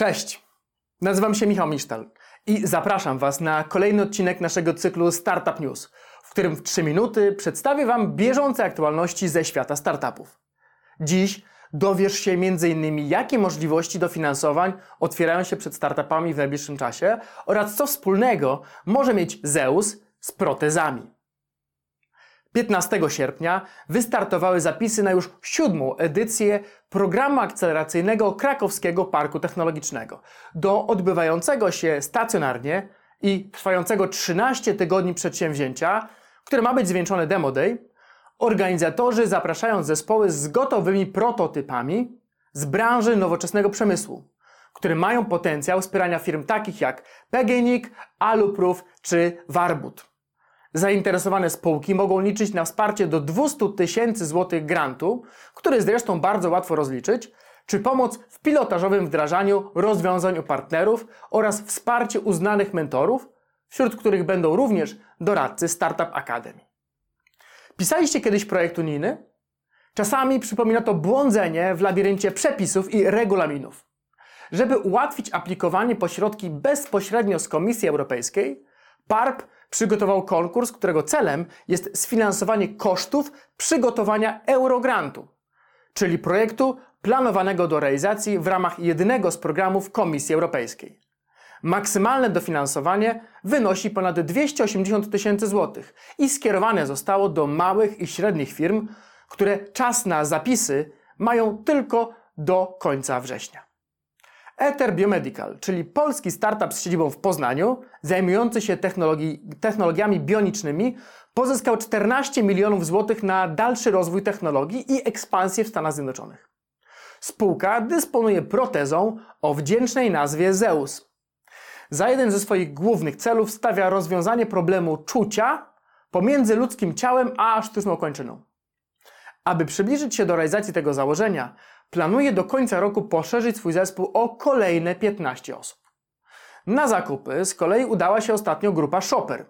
Cześć! Nazywam się Michał Misztal i zapraszam Was na kolejny odcinek naszego cyklu Startup News, w którym w 3 minuty przedstawię Wam bieżące aktualności ze świata startupów. Dziś dowiesz się m.in. jakie możliwości dofinansowań otwierają się przed startupami w najbliższym czasie oraz co wspólnego może mieć Zeus z protezami. 15 sierpnia wystartowały zapisy na już siódmą edycję programu akceleracyjnego Krakowskiego Parku Technologicznego do odbywającego się stacjonarnie i trwającego 13 tygodni przedsięwzięcia, które ma być zwieńczone Demo Day. Organizatorzy zapraszają zespoły z gotowymi prototypami z branży nowoczesnego przemysłu, które mają potencjał wspierania firm takich jak PGNiG, Aluproof czy Warbut. Zainteresowane spółki mogą liczyć na wsparcie do 200 tysięcy złotych grantu, który zresztą bardzo łatwo rozliczyć, czy pomoc w pilotażowym wdrażaniu rozwiązań u partnerów oraz wsparcie uznanych mentorów, wśród których będą również doradcy Startup Academy. Pisaliście kiedyś projekt unijny? Czasami przypomina to błądzenie w labiryncie przepisów i regulaminów. Żeby ułatwić aplikowanie po środki bezpośrednio z Komisji Europejskiej, PARP przygotował konkurs, którego celem jest sfinansowanie kosztów przygotowania Eurograntu, czyli projektu planowanego do realizacji w ramach jednego z programów Komisji Europejskiej. Maksymalne dofinansowanie wynosi ponad 280 tysięcy złotych i skierowane zostało do małych i średnich firm, które czas na zapisy mają tylko do końca września. Ether Biomedical, czyli polski startup z siedzibą w Poznaniu, zajmujący się technologiami bionicznymi, pozyskał 14 milionów złotych na dalszy rozwój technologii i ekspansję w Stanach Zjednoczonych. Spółka dysponuje protezą o wdzięcznej nazwie Zeus. Za jeden ze swoich głównych celów stawia rozwiązanie problemu czucia pomiędzy ludzkim ciałem a sztuczną kończyną. Aby przybliżyć się do realizacji tego założenia, planuje do końca roku poszerzyć swój zespół o kolejne 15 osób. Na zakupy z kolei udała się ostatnio grupa Shopper,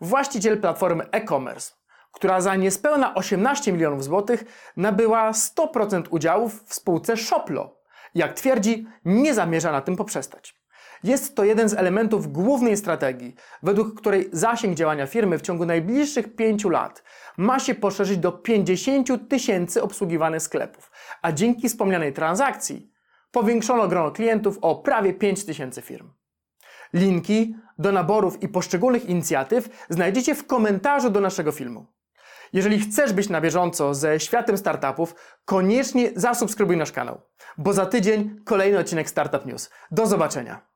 właściciel platformy e-commerce, która za niespełna 18 milionów złotych nabyła 100% udziałów w spółce Shoplo. Jak twierdzi, nie zamierza na tym poprzestać. Jest to jeden z elementów głównej strategii, według której zasięg działania firmy w ciągu najbliższych 5 lat ma się poszerzyć do 50 tysięcy obsługiwanych sklepów, a dzięki wspomnianej transakcji powiększono grono klientów o prawie 5 tysięcy firm. Linki do naborów i poszczególnych inicjatyw znajdziecie w komentarzu do naszego filmu. Jeżeli chcesz być na bieżąco ze światem startupów, koniecznie zasubskrybuj nasz kanał, bo za tydzień kolejny odcinek Startup News. Do zobaczenia!